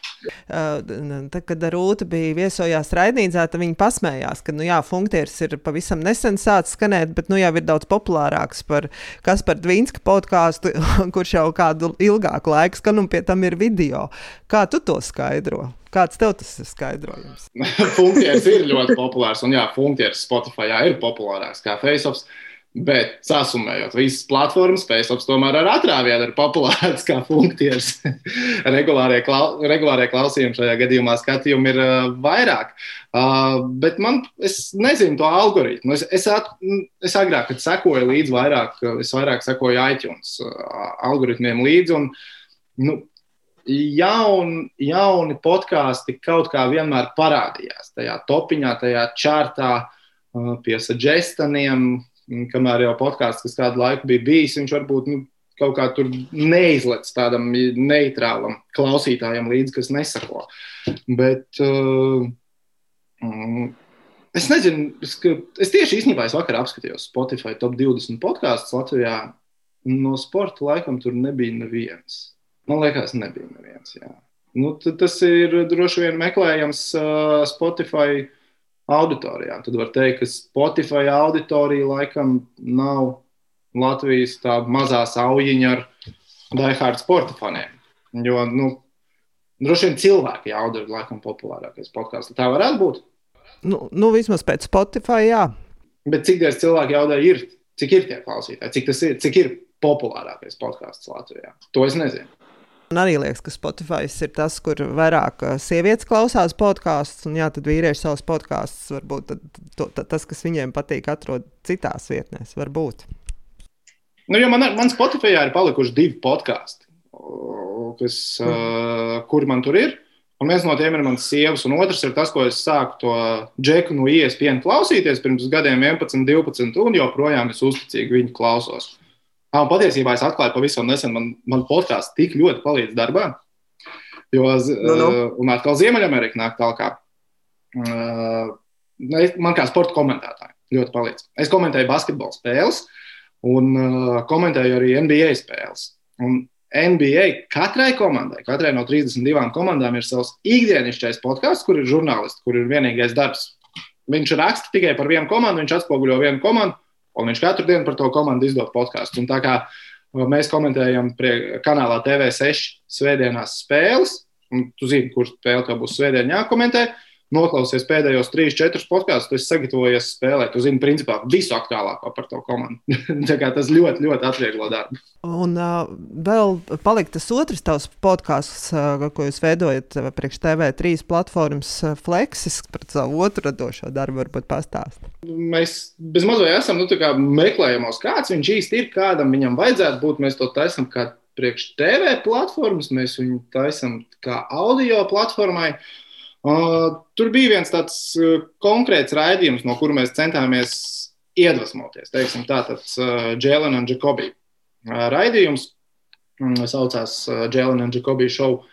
Tad, kad Rūta bija viesojās raidījumā, tad viņa pasmējās, ka nu, jā, funkcijas ir pavisam nesen sācis skanēt, bet nu, jau ir daudz populārāks par Kasparu Dvīnska podkāstu, kurš jau kādu ilgāku laiku skan un pie tam ir video. Kā tu to skaidro? Kāds tev tas ir skaidrojums? funkcijas ir ļoti populārs, un jā, funkcijas Spotify jā, ir populārāks kā FaceOffs. Bet sasumējot visas platformas, Facebook tomēr ar atrāvienu ir populārs kā funkcijas. regulārie, klau, regulārie klausījumi šajā gadījumā skatījumi ir uh, vairāk. Uh, bet man, es nezinu to algoritmu. Es, es, at, es agrāk, kad sekoju līdzi vairāk, es vairāk sekoju iTunes uh, algoritmiem līdzi. Un, nu, jaun, jauni podkāsti kaut kā vienmēr parādījās tajā topiņā, tajā čārtā, uh, pie suggestioniem kamēr jau podkāsts, kas kādu laiku bija bijis, viņš varbūt nu, kaut kā tur neizlec tādam neitrālam klausītājam līdzi, kas nesako. Bet uh, es nezinu, es, es tieši īstenībā es vakar apskatījos Spotify top 20 podkāstus Latvijā. No sporta laikam tur nebija neviens. Man liekas, nebija neviens. Jā. Nu, tas ir droši vien meklējams uh, Spotify uh, auditorijā. Tad var teikt, ka Spotify auditorija laikam nav Latvijas tā mazā aujiņa ar daihārdu sporta faniem. Jo, nu, droši vien cilvēki jauda ir laikam populārākais podkāsts. Tā varētu būt. Nu, nu, vismaz pēc Spotify, jā. Bet cik daudz cilvēku jautā ir? Cik ir tie klausītāji? Cik tas ir? Cik ir populārākais podkāsts Latvijā? To es nezinu. Man arī liekas, ka Spotify ir tas, kur vairāk uh, sievietes klausās podkāstus, un jā, tad vīrieši savus podkāstus varbūt tad, to, tad, tas, kas viņiem patīk, atrod citās vietnēs. Varbūt. Nu, man, man Spotify ir palikuši divi podkāsti, kas, mm. uh, kuri man tur ir. Un viens no tiem ir mans sievas, un otrs ir tas, ko es sāku to džeku no ISPN klausīties pirms gadiem, 11, 12, un joprojām es uzticīgi viņu klausos. Un patiesībā es atklāju pavisam nesen, man, man podkāsts tik ļoti palīdz darbā. Jo, nu, nu. Uh, un atkal Ziemeļamerika nāk tālāk. Uh, man kā sporta komentētājai ļoti palīdz. Es komentēju basketbola spēles un uh, komentēju arī NBA spēles. Un NBA katrai komandai, katrai no 32 komandām ir savs ikdienišķais podkāsts, kur ir žurnālisti, kur ir vienīgais darbs. Viņš raksta tikai par vienu komandu, viņš atspoguļo vienu komandu Un viņš katru dienu par to komandu izdod podkāstu. Un tā kā uh, mēs komentējam kanālā TV6 svētdienās spēles, un tu zini, kurš spēle būs svētdien jākomentē, noklausies pēdējos trīs, četrus podkāstus, tu esi sagatavojies spēlēt. Tu zini, principā, visu aktuālāko par to komandu. tas ļoti, ļoti atvieglo darbu. Un uh, vēl palika tas otrs tavs podkāsts, uh, ko jūs veidojat uh, priekš TV3 platformas uh, Flexis par savu otru radošo darbu, varbūt pastāstīt. Mēs bezmazliet esam nu, meklējamos, kāds viņš īsti ir, kādam viņam vajadzētu būt. Mēs to taisām kā priekš TV platformas, mēs viņu taisām kā audio platformai. Uh, tur bija viens tāds uh, konkrēts raidījums, no kura mēs centāmies iedvesmoties. Teiksim, tā tāds uh, Jēlina un Jakobija uh, raidījums. Um, saucās Jēlina un Jakobija show.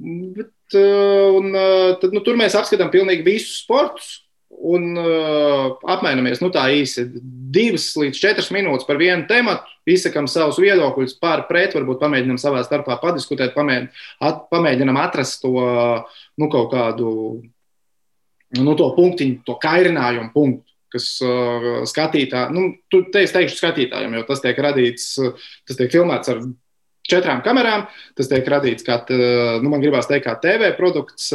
Bet, un, tad, nu, tur mēs apskatām pilnīgi visus sportus un uh, apmainamies nu, tā īsi divas līdz četras minūtes par vienu tematu, izsakām savus viedokļus par pret, varbūt pamēģinām savā starpā padiskutēt, pamēģinām, at, pamēģinām atrast to nu, kaut kādu nu, to punktiņu, to kairinājumu punktu. Kas uh, skatītājiem, nu, tu te es teikšu skatītājiem, jo tas tiek radīts, tas tiek filmēts ar četrām kamerām, tas tiek radīts kā, nu, man gribās teikt, kā TV produkts.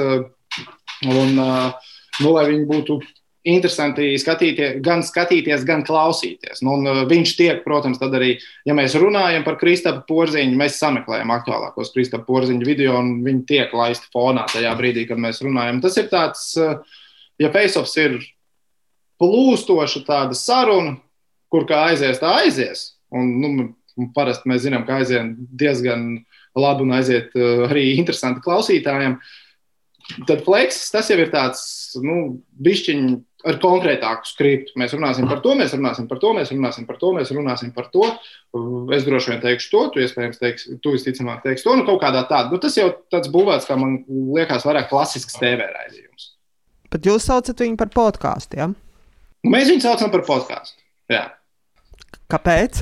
Un, uh, nu, lai viņi būtu interesanti skatīties, gan skatīties, gan klausīties. Nu, uh, viņš tiek, protams, tad arī, ja mēs runājam par Kristapā porziņu, mēs sameklējam aktuālākos Kristapā porziņu video, un viņi tiek laisti fonā tajā brīdī, kad mēs runājam. Tas ir tāds, uh, ja Faceoffs ir plūstoša tāda saruna, kur kā aizies, tā aizies. Un, nu, parasti mēs zinām, ka aiziet diezgan labi un aiziet uh, arī interesanti klausītājiem. Uh, Tad fleksis tas jau ir tāds, nu, bišķiņš ar konkrētāku skriptu. Mēs runāsim par to, mēs runāsim par to, mēs runāsim par to, mēs runāsim par to. Es droši vien teikšu to, tu iespējams teiksi, tu visticamāk teiksi to, nu, kaut kādā tādā. Nu, tas jau tāds būvēts, kā man liekas, vairāk klasisks TV raidījums. Bet jūs saucat viņu par podkāstu, jā? Ja? Mēs viņu saucam par podkāstu. Jā. Kāpēc?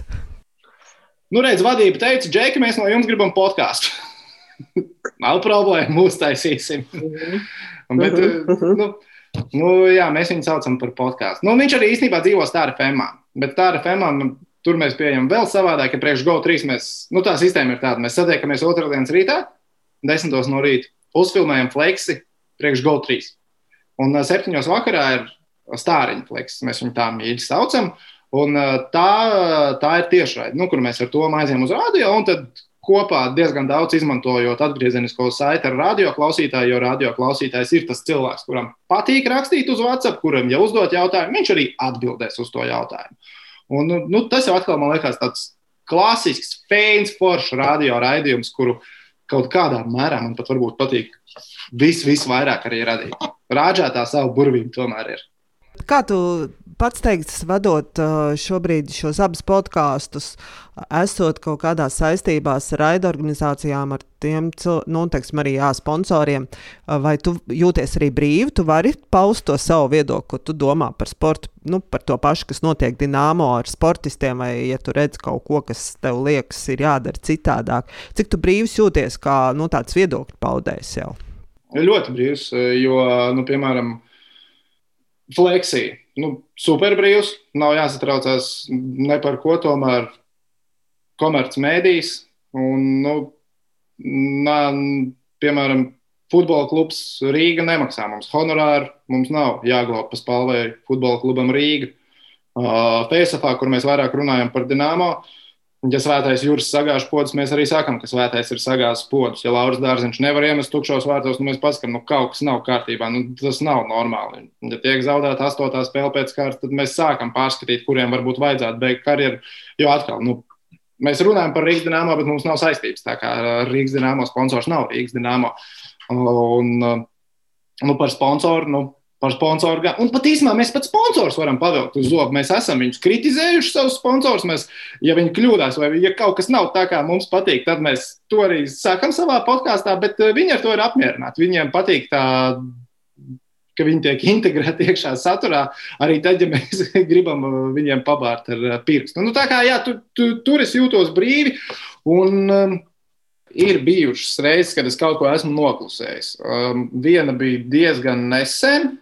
Nu, redz, vadība teica, Džeki, mēs no jums gribam podkāstu. Nav problēma, uztaisīsim. Mhm. Bet, mhm. nu, nu, jā, mēs viņu saucam par podkāstu. Nu, viņš arī īstenībā dzīvo Stāra Femā. Bet Stāra Femā tur mēs pieejam vēl savādāk, ka priekš GO3 mēs, nu, tā sistēma ir tāda, mēs satiekamies otrdienas rītā, desmitos no rīta, uzfilmējam fleksi priekš GO3. Un septiņos vakarā ir stāriņa fleks, mēs viņu tā mīļi saucam. Un tā, tā ir tiešraide, nu, kur mēs ar to aizjām uz radio, un tad kopā diezgan daudz izmantojot atgriezenisko saiti ar radioklausītāju, jo radioklausītājs ir tas cilvēks, kuram patīk rakstīt uz WhatsApp, kuram jau uzdot jautājumu, viņš arī atbildēs uz to jautājumu. Un, nu, tas jau atkal man liekas tāds klasisks, fēns, foršs radio raidījums, kuru kaut kādā mērā man pat varbūt patīk vis, visvairāk arī radīt. Rāžā tā savu burvību tomēr ir. Kā tu pats teiksi, vadot šobrīd šos abus podkāstus, esot kaut kādā saistībās ar raidorganizācijām, ar tiem, nu, teiksim, arī jā, sponsoriem, vai tu jūties arī brīvi, tu vari paust to savu viedokli, ko tu domā par sportu, nu, par to pašu, kas notiek Dienāmo ar sportistiem, vai ja tu redz kaut ko, kas tev liekas, ir jādara citādāk. Cik tu brīvs jūties kā nu, tāds viedokļu paudējs jau? Ļoti brīvs, jo, nu, piemēram, Fleksija. Nu, superbrīvs, nav jāsatraucās ne par ko, tomēr komercmedijas. Un, nu, nā, piemēram, futbola klubs Rīga nemaksā mums honorāru. Mums nav jāglābj pa spēlēju futbola klubam Rīga. Uh, Feisafā, kur mēs vairāk runājam par Dienāmo, uh, Ja svētais jūras sagāž podus, mēs arī sakām, ka svētais ir sagāzis podus. Ja Lauris Dārziņš nevar iemest tukšos vārtos, nu mēs paskatām, nu kaut kas nav kārtībā. Nu, tas nav normāli. Ja tiek zaudēta astotā spēle pēc kārtas, tad mēs sākam pārskatīt, kuriem varbūt vajadzētu beigt karjeru. Jo atkal, nu, mēs runājam par Rīgas dīnāmo, bet mums nav saistības. Tā kā Rīgas dīnāmo sponsors nav Rīgas dīnāmo. Un, nu, par sponsoru, nu, par sponsoru. Un pat īstenībā mēs pat sponsors varam pavilkt uz zobu. Mēs esam viņus kritizējuši, savus sponsors. Mēs, ja viņi kļūdās vai ja kaut kas nav tā, kā mums patīk, tad mēs to arī sakam savā podkāstā, bet eh, viņi ar to ir apmierināti. Viņiem patīk tā ka viņi tiek integrēti iekšā saturā, arī tad, ja mēs gribam eh, viņiem pabārt ar eh, pirkstu. Nu, tā kā jā, tu, tu, tur es jūtos brīvi. Un, um, ir bijušas reizes, kad es kaut ko esmu noklusējis. Um, viena bija diezgan nesen,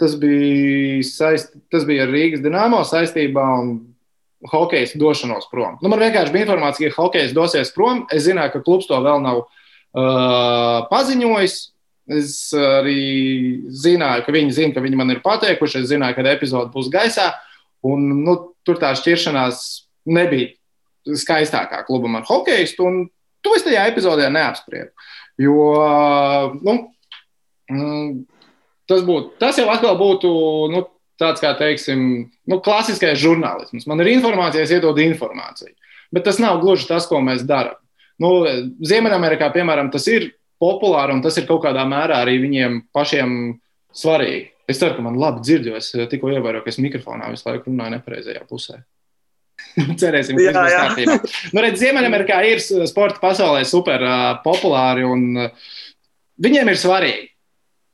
Tas bija, saist, tas bija ar Rīgas dīnāmo saistībā un hokeja došanos prom. Nu, man vienkārši bija informācija, ka hokejs dosies prom. Es zināju, ka klubs to vēl nav uh, paziņojis. Es arī zināju, ka viņi zina, ka viņi man ir pateikuši. Es zināju, ka epizode būs gaisā. Un, nu, tur tā šķiršanās nebija skaistākā klubam ar hokeistu. To es tajā epizodē neapspriedu. Jo nu, mm, tas, būtu, tas jau atkal būtu nu, tāds, kā teiksim, nu, klasiskais žurnālisms. Man ir informācija, es iedodu informāciju. Bet tas nav gluži tas, ko mēs darām. Nu, Ziemeļamerikā, piemēram, tas ir populāri un tas ir kaut kādā mērā arī viņiem pašiem svarīgi. Es ceru, ka man labi dzird, jo es tikko ievēroju, ka es mikrofonā visu laiku runāju nepareizajā pusē. Cerēsim, ka tas būs kārtībā. Nu, redz, Ziemeļamerikā ir sporta pasaulē super uh, populāri un uh, viņiem ir svarīgi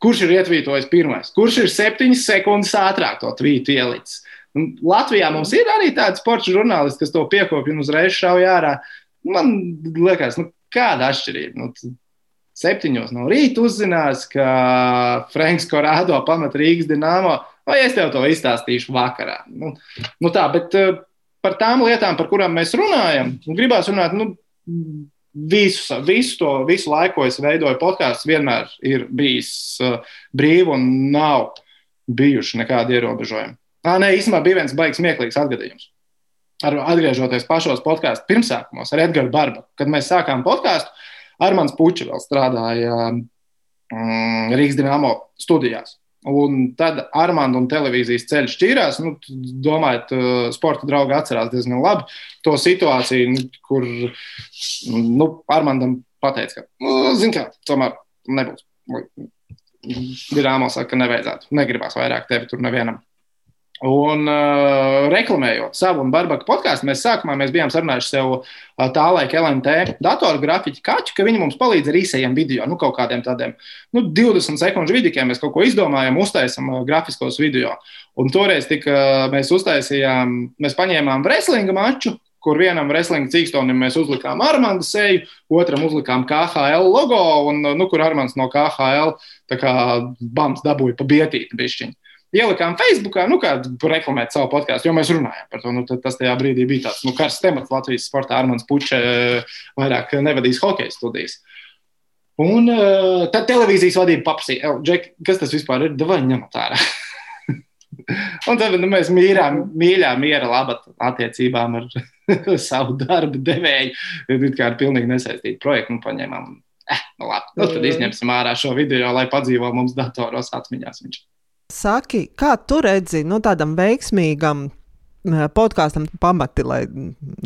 Kurš ir ietvītojis pirmais? Kurš ir septiņas sekundes ātrāk to tvītu ielicis? Un Latvijā mums ir arī tādi sporta žurnālisti, kas to piekopja un uzreiz šauj ārā. Man liekas, nu, kāda atšķirība. Nu, septiņos no rīta uzzinās, ka Franks Korādo pamet Rīgas dīnāmo, vai es tev to izstāstīšu vakarā. Nu, nu tā, bet uh, par tām lietām, par kurām mēs runājam, gribās runāt. Nu, visu, visu to visu laiku, ko es veidoju podkāstu, vienmēr ir bijis uh, brīvi un nav bijuši nekādi ierobežojumi. Tā nē, īstenībā bija viens baigs smieklīgs atgadījums. Ar, atgriežoties pašos podkāstu pirmsākumos ar Edgars Barbu, kad mēs sākām podkāstu, Armāns Puķis vēl strādāja um, Rīgas dīnāmo studijās. Un tad Armānda un televīzijas ceļš šķīrās. Nu, domājot, sporta draugi atcerās diezgan labi to situāciju, nu, kur nu, Armāndam pateica, ka, nu, zini, kā, tomēr nebūs. Dīnāmo saka, ka nevajadzētu. Negribās vairāk tevi tur nevienam. Un uh, reklamējot savu un Barbaku podkāstu, mēs sākumā mēs bijām sarunājuši sev uh, tā laika LMT datoru grafiķu kaķu, ka viņi mums palīdz ar īsajiem video, nu kaut kādiem tādiem nu, 20 sekundžu vidikiem. Mēs kaut ko izdomājam, uztaisam uh, grafiskos video. Un toreiz tika, mēs uztaisījām, mēs paņēmām wrestlinga maču, kur vienam wrestlinga cīkstonim mēs uzlikām Armānda seju, otram uzlikām KHL logo, un nu, kur Armāns no KHL bams dabūja pa bietīti bišķiņu ielikām Facebookā, nu, kā reklamēt savu podkāstu, jo mēs runājam par to. Nu, tas tajā brīdī bija tāds nu, karsts temats Latvijas sportā. Armāns Puķa eh, vairāk nevadīs hokeja studijas. Un uh, tad televīzijas vadība paprasīja, kas tas vispār ir? Vai ņemt ārā? un tad nu, mēs mīļām, mīļām miera laba attiecībām ar savu darbu devēju. Ir kā ar pilnīgi nesaistītu projektu, nu, paņēmām. Eh, nu, labi, nu, tad izņemsim ārā šo video, lai padzīvo mums datoros atmiņās. Viņš. Saki, kā tu redzi, nu, tādam veiksmīgam podkāstam pamati, lai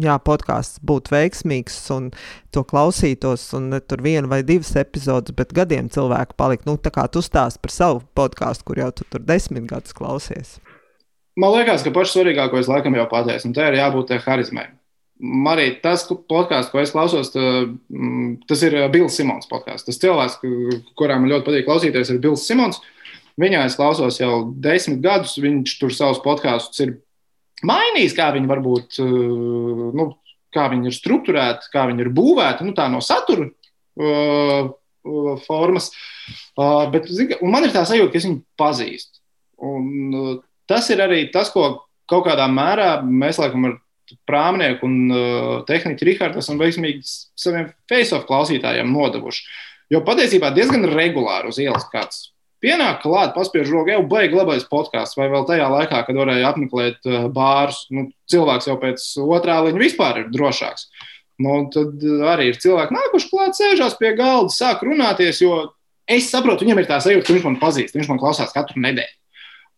jā, podkāsts būtu veiksmīgs un to klausītos, un ne tur viena vai divas epizodes, bet gadiem cilvēku palikt. Nu, tā kā tu stāst par savu podkāstu, kur jau tu tur desmit gadus klausies. Man liekas, ka pašu svarīgāko es laikam jau pateicu, un tā ir jābūt harizmai. Arī tas podkāsts, ko es klausos, tā, tas ir Bills Simons podkāsts. Tas cilvēks, kurām ļoti patīk klausīties, ir Bills Simons. Viņā es klausos jau desmit gadus. Viņš tur savus podkāstus ir mainījis, kā viņi varbūt, uh, nu, kā viņi ir strukturēti, kā viņi ir būvēti, nu, tā no satura uh, uh, formas. Uh, bet zin, man ir tā sajūta, ka es viņu pazīstu. Un, uh, tas ir arī tas, ko kaut kādā mērā mēs laikam ar prāmnieku un uh, tehniku Rihardu esam veiksmīgi saviem face-off klausītājiem nodevuši. Jo patiesībā diezgan regulāri uz ielas kāds Pienāk klāt, paspiež roku, jau beigas labais podkāsts, vai vēl tajā laikā, kad varēja apmeklēt uh, bārus. Nu, cilvēks jau pēc otrā līņa vispār ir drošāks. Nu, tad arī ir cilvēki nākuši klāt, sēžās pie galda, sāk runāties, jo es saprotu, viņam ir tā sajūta, ka viņš man pazīst, viņš man klausās katru nedēļu.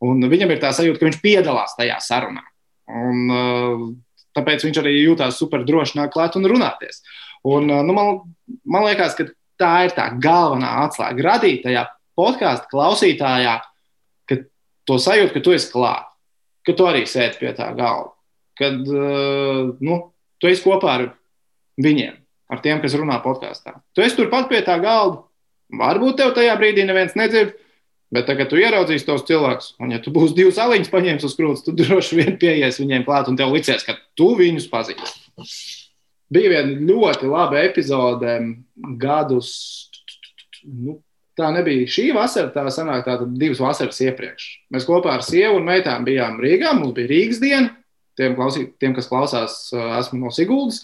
Un viņam ir tā sajūta, ka viņš piedalās tajā sarunā. Un, uh, tāpēc viņš arī jūtās super droši nāk klāt un runāties. Un, nu, man, man liekas, ka tā ir tā galvenā atslēga radīt tajā podkāstu klausītājā, ka to sajūtu, ka tu esi klāt, ka tu arī sēdi pie tā galda, kad uh, nu, tu esi kopā ar viņiem, ar tiem, kas runā podkāstā. Tu esi turpat pie tā galda. Varbūt tev tajā brīdī neviens nedzird, bet tagad tu ieraudzīsi tos cilvēkus, un ja tu būsi divas aliņas paņēmis uz krūts, tad droši vien pieies viņiem klāt, un tev liksies, ka tu viņus pazīsti. Bija viena ļoti laba epizode gadus, nu, Tā nebija šī vasara, tā sanāk tā divas vasaras iepriekš. Mēs kopā ar sievu un meitām bijām Rīgā. Mums bija Rīgas diena. Tiem, klausī, tiem kas klausās, esmu no Siguldas.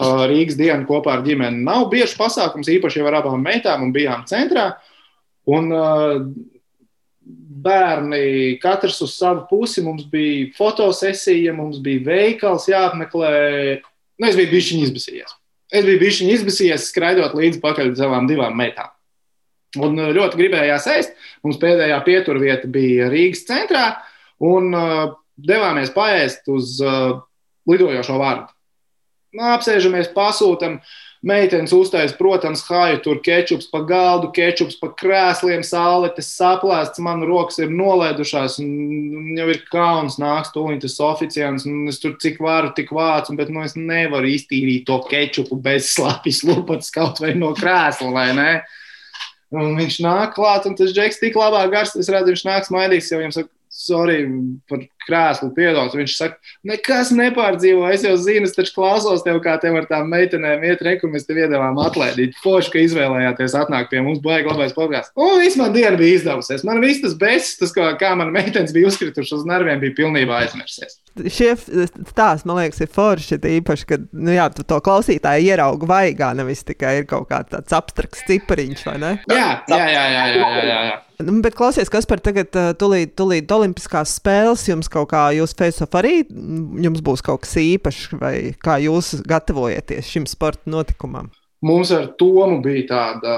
Rīgas diena kopā ar ģimeni nav bieži pasākums, īpaši jau ar abām meitām, un bijām centrā. Un, bērni, katrs uz savu pusi. Mums bija fotosesija, mums bija veikals jāapmeklē. Nu, es biju bijis izbēsījies. Es biju bijis izbēsījies, skraidot līdzi pakaļ savām divām meitām. Un uh, ļoti gribējās ēst. Mums pēdējā pieturvieta bija Rīgas centrā, un uh, devāmies paēst uz uh, lidojošo vārdu. Nu, apsēžamies, pasūtām. Meitenes uztaisīja, protams, haju, tur kečups pa galdu, kečups pa krēsliem, sāletes saplēsts, man rokas ir nolēdušās, un jau ir kauns, nāks tūlīt tas oficiāls, un es tur cik varu, tik vācu, bet nu, es nevaru iztīrīt to kečupu bez slapjas lupatas kaut vai no krēsla, vai ne? Un viņš nāk klāt, un tas džeks tik labā garš, es redzu, viņš nāks maidīgs, jau viņam saka, sorry par krēslu piedot. Viņš saka, nekas nepārdzīvo, es jau zinu, es taču klausos tev, kā tev ar tām meitenēm iet reku, mēs tev iedavām atlēdīt. Forši, ka izvēlējāties atnākt pie mums, baigi labais podkāsts. Un viss man diena bija izdevusies. Man viss tas besis, tas, kā, kā man meitenes bija uzkritušas uz nerviem, bija pilnībā aizmirsies. Šie stāsti, man liekas, ir forši. Īpaši, kad nu, jā, tu to klausītāju ieraugi vaigā, nevis tikai ir kaut kāds abstrakts cipariņš, vai ne? Jā, jā, jā. jā, jā, jā, jā. Nu, bet klausies, kas par tagad, tūlīt, tūlīt Olimpiskās spēles, jums kaut kā, jūs face-off arī, jums būs kaut kas īpašs, vai kā jūs gatavojaties šim sporta notikumam? Mums ar Tomu bija tāda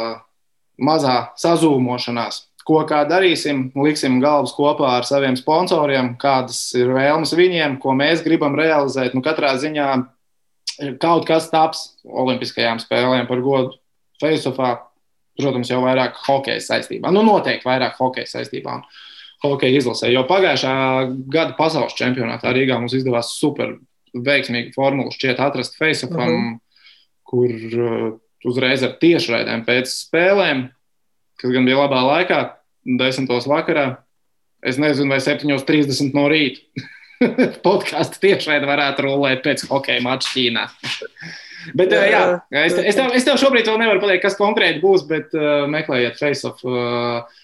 mazā sazūmošanās. Ko kā darīsim, liksim galvas kopā ar saviem sponsoriem, kādas ir vēlmes viņiem, ko mēs gribam realizēt. Nu, katrā ziņā kaut kas taps Olimpiskajām spēlēm par godu face-offā protams, jau vairāk hokeja saistībā. Nu, noteikti vairāk hokeja saistībā un hokeja izlasē. Jo pagājušā gada pasaules čempionātā Rīgā mums izdevās super veiksmīgi formulu šķiet atrast Faceupam, uh mhm. -huh. kur uh, uzreiz ar tiešraidēm pēc spēlēm, kas gan bija labā laikā, desmitos vakarā. Es nezinu, vai 7.30 no rīta podkāstu tiešraidi varētu rulēt pēc hokeja mača Ķīnā. Bet, jā, jā, es, es, tev, es tev šobrīd vēl nevaru pateikt, kas konkrēti būs, bet uh, meklējiet FaceOff uh,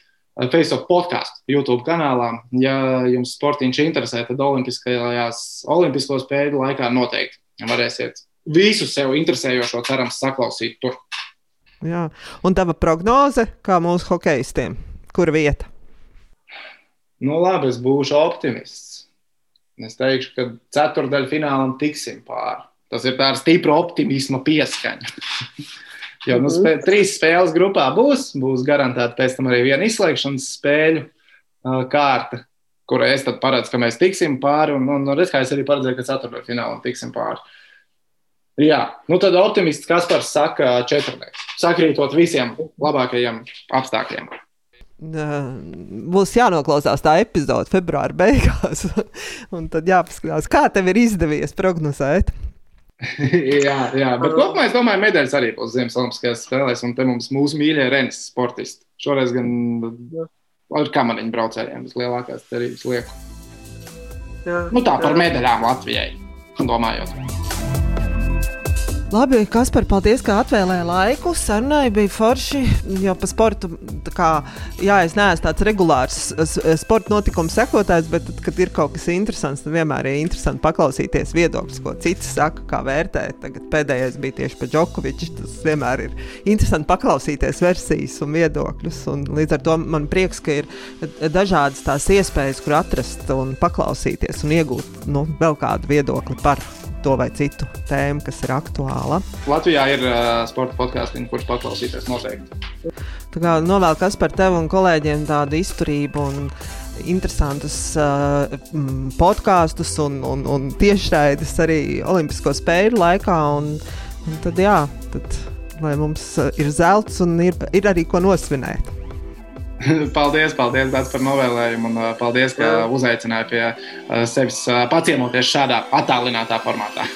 face podkāstu YouTube kanālā. Ja jums sportiņš interesē, tad Olimpiskajās, Olimpisko spēļu laikā noteikti varēsiet visu sev interesējošo cerams saklausīt tur. Jā. Un tava prognoze, kā mūsu hokeistiem, kur vieta? Nu, labi, es būšu optimists. Es teikšu, ka ceturdaļu finālam tiksim pāri. Tas ir tāds stipra optimisma pieskaņa. jo nu, spē, trīs spēles grupā būs, būs garantēta pēc tam arī viena izslēgšanas spēļu uh, kārta, kurai es paredzu, ka mēs tiksim pāri. Un, un, un es arī paredzēju, ka ceturtajā finālā tiksim pāri. Jā, nu tad optimists Kaspars saka četrnieks. Sakrītot visiem labākajiem apstākļiem. Būs jānoklausās tā epizode februāra beigās, un tad jāpaskatās, kā tev ir izdevies prognozēt. jā, jā, bet kopumā es domāju, medaļas arī būs Ziemassvētku spēlēs, un te mums mūsu mīļie renes sportisti. Šoreiz gan ar kamaniņu braucējiem vislielākās cerības lieku. Jā, nu tā par medaļām Latvijai domājot. Labi, Kaspar, paldies, ka atvēlēji laiku. Sarunai bija forši, jo par sportu, kā, jā, es neesmu tāds regulārs sporta notikumu sekotājs, bet, tad, kad ir kaut kas interesants, tad vienmēr ir interesanti paklausīties viedokļus, ko citi saka, kā vērtē. Tagad pēdējais bija tieši par Džokoviču. Tas vienmēr ir interesanti paklausīties versijas un viedokļus. Un līdz ar to man prieks, ka ir dažādas tās iespējas, kur atrast un paklausīties un iegūt nu, vēl kādu viedokli par to vai citu tēmu, kas ir aktuāla. Latvijā ir uh, sporta podkāstiem, kurš paklausīties noteikti. Tā kā novēl kas par tevi un kolēģiem tādu izturību un interesantus uh, podkāstus un, un, un tiešraides arī Olimpisko spēļu laikā. Un, un tad, jā, tad, lai mums ir zelts un ir, ir arī ko nosvinēt. paldies, paldies Dārts, par novēlējumu un uh, paldies, ka uzaicināji pie uh, sevis uh, paciemoties šādā attālinātā formātā.